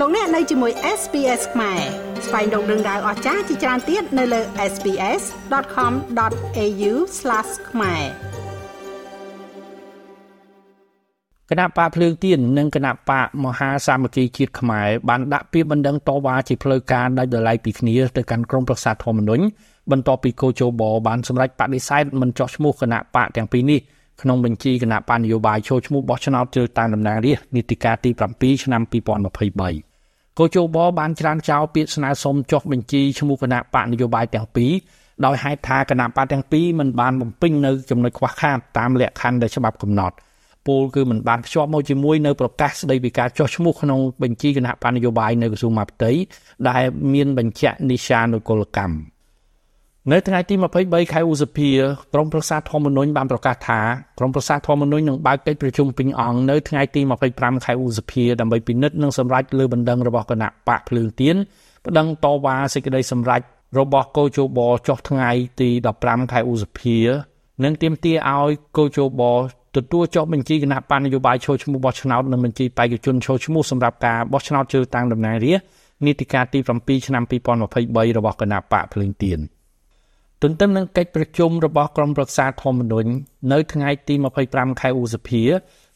លោកអ្នកនៅជាមួយ SPS ខ្មែរស្វែងរកដឹងដៅអស្ចារ្យជាច្រើនទៀតនៅលើ SPS.com.au/ ខ្មែរគណៈបកភ្លើងទៀននិងគណៈបកមហាសាមគ្គីជាតិខ្មែរបានដាក់ពាក្យបណ្ដឹងតវ៉ាជាផ្លូវការដោយដលៃពីគ្នាទៅកាន់ក្រមប្រសាទធម្មនុញ្ញបន្ទាប់ពីកោជបបានសម្រេចបដិសេធមិនចោះឈ្មោះគណៈបកទាំងពីរនេះក្នុងបញ្ជីគណៈបញ្ញយោបាយចូលឈ្មោះបោះឆ្នោតជ្រើសតាំងតំណាងរាស្ត្រនីតិកាលទី7ឆ្នាំ2023 កោជបបានច្រានចោលពាក្យស្នើសុំចុះបញ្ជីឈ្មោះគណៈបកនយោបាយទាំងពីរដោយហេតុថាគណៈបកទាំងពីរមិនបានបំពេញនៅចំណុចខ្វះខាតតាមលក្ខខណ្ឌដែលច្បាប់កំណត់ពលគឺមិនបានភ្ជាប់មកជាមួយនៅប្រកាសស្តីពីការចុះឈ្មោះក្នុងបញ្ជីគណៈបញ្ញយោបាយនៅក្រសួងមហាផ្ទៃដែលមានបញ្ជាក់និស្សានុកលកម្ម នៅថ្ងៃទី23ខែឧសភាក្រមប្រសាធម្មនុញ្ញបានប្រកាសថាក្រមប្រសាធម្មនុញ្ញនឹងបើកកិច្ចប្រជុំពេញអង្គនៅថ្ងៃទី25ខែឧសភាដើម្បីពិនិត្យនិងសម្រេចលើបណ្ដឹងរបស់គណៈបកភ្លើងទៀនបណ្ដឹងតវ៉ាសេចក្តីសម្រេចរបស់កោជបចុះថ្ងៃទី15ខែឧសភានិងទាមទារឲ្យកោជបទទួលចុះបញ្ជីគណៈបញ្ញយោបាយចូលឈ្មោះបោះឆ្នោតនិងបញ្ជីបេក្ខជនចូលឈ្មោះសម្រាប់ការបោះឆ្នោតជ្រើសតាំងតំណាងរាស្ត្រនីតិកាលទី7ឆ្នាំ2023របស់គណៈបកភ្លើងទៀន ទន្ទឹមនឹងកិច្ចប្រជុំរបស់ក្រុមប្រឹក្សាធម្មនុញ្ញនៅថ្ងៃទី25ខែឧសភា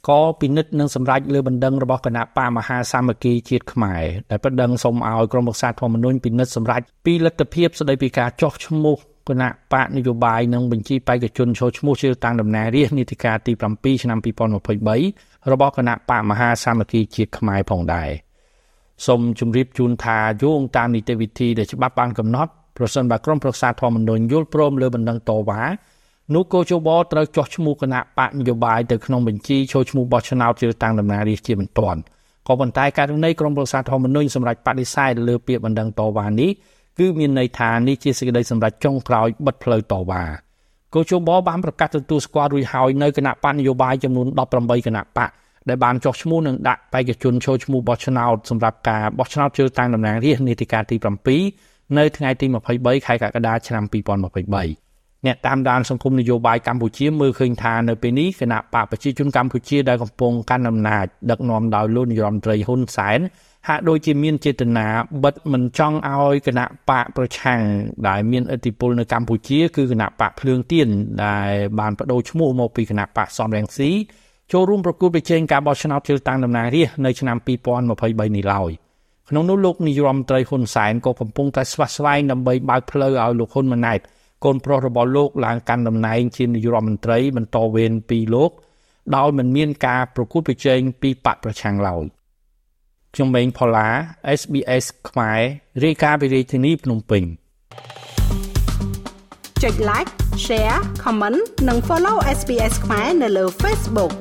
ក៏ពិនិត្យនិងសម្រេចលើបណ្ដឹងរបស់គណៈបកមហាសាមគ្គីជាតិខ្មែរដែលបណ្ដឹងសូមឲ្យក្រុមប្រឹក្សាធម្មនុញ្ញពិនិត្យសម្រេចពីលទ្ធភាពស្តីពីការចុះឈ្មោះគណៈបកនយោបាយនិងបញ្ជីបេក្ខជនចូលឈ្មោះជ្រើសតាំងតំណាងរាស្ត្រនីតិកាលទី7ឆ្នាំ2023របស់គណៈបកមហាសាមគ្គីជាតិខ្មែរផងដែរ សូមជម្រាបជូនថាយោងតាមនីតិវិធីដែលច្បាប់បានកំណត់ប្រសិនបើក្រុមប្រឹក្សាធម្មនុញ្ញយល់ព្រមលើបណ្ដឹងតវ៉ានោះកោជបត្រូវចោះឈ្មោះគណៈបកនយោបាយទៅក្នុងបញ្ជីចូលឈ្មោះបោះឆ្នោតជ្រើសតាំងតំណាងរាស្ត្រជាបន្ទាន់ក៏ប៉ុន្តែករណីក្រុមប្រឹក្សាធម្មនុញ្ញសម្រាប់បដិសេធលើពាក្យបណ្ដឹងតវ៉ានេះគឺមានន័យថានេះជាសេចក្តីសម្រេចចុងក្រោយបិទផ្លូវតវ៉ាកោជបបានប្រកាសទទួលស្គាល់រួចហើយនៅគណៈបកនយោបាយចំនួន18គណៈបក ដែលបានចុះឈ្មោះនិងដាក់បេក្ខជនចូលឈ្មោះបោះឆ្នោតសម្រាប់ការបោះឆ្នោតជ្រើសតាំងតំណាងរាស្ត្រនីតិកាលទី7នៅថ្ងៃទី23ខែកក្កដាឆ្នាំ2023អ្នកតាមដានសង្គមនយោបាយកម្ពុជាមើលឃើញថានៅពេលនេះគណៈបកប្រជាជនកម្ពុជាដែលកំពុងកាន់អំណាចដឹកនាំដោយលោកនាយរដ្ឋមន្ត្រីហ៊ុនសែនហាក់ដូចជាមានចេតនាបិទមិនចង់ឲ្យគណៈបកប្រឆាំងដែលមានឥទ្ធិពលនៅកម្ពុជាគឺគណៈបកភ្លើងទៀនដែលបានបដូរឈ្មោះមកពីគណៈបកសំរងស៊ី ចូលរួមប្រគល់ប្រជែងការបោះឆ្នោតជ្រើសតាំងតំណាងរាស្ត្រនៅឆ្នាំ2023នេះឡើយក្នុងនោះលោកនាយរដ្ឋមន្ត្រីហ៊ុនសែនក៏កំពុងតែស្វាស្វែងដើម្បីបើកផ្លូវឲ្យលោកហ៊ុនម៉ាណែតកូនប្រុសរបស់លោកឡើងកាន់តំណែងជានាយរដ្ឋមន្ត្រីបន្តវេនពីលោកដោយមិនមានការប្រគល់ប្រជែងពីបកប្រឆាំងឡើយខ្ញុំម៉េងផល្លា SBS ខ្មែររាយការណ៍ពីរាជធានីភ្នំពេញចុច like share comment និង follow SBS ខ្មែរនៅលើ Facebook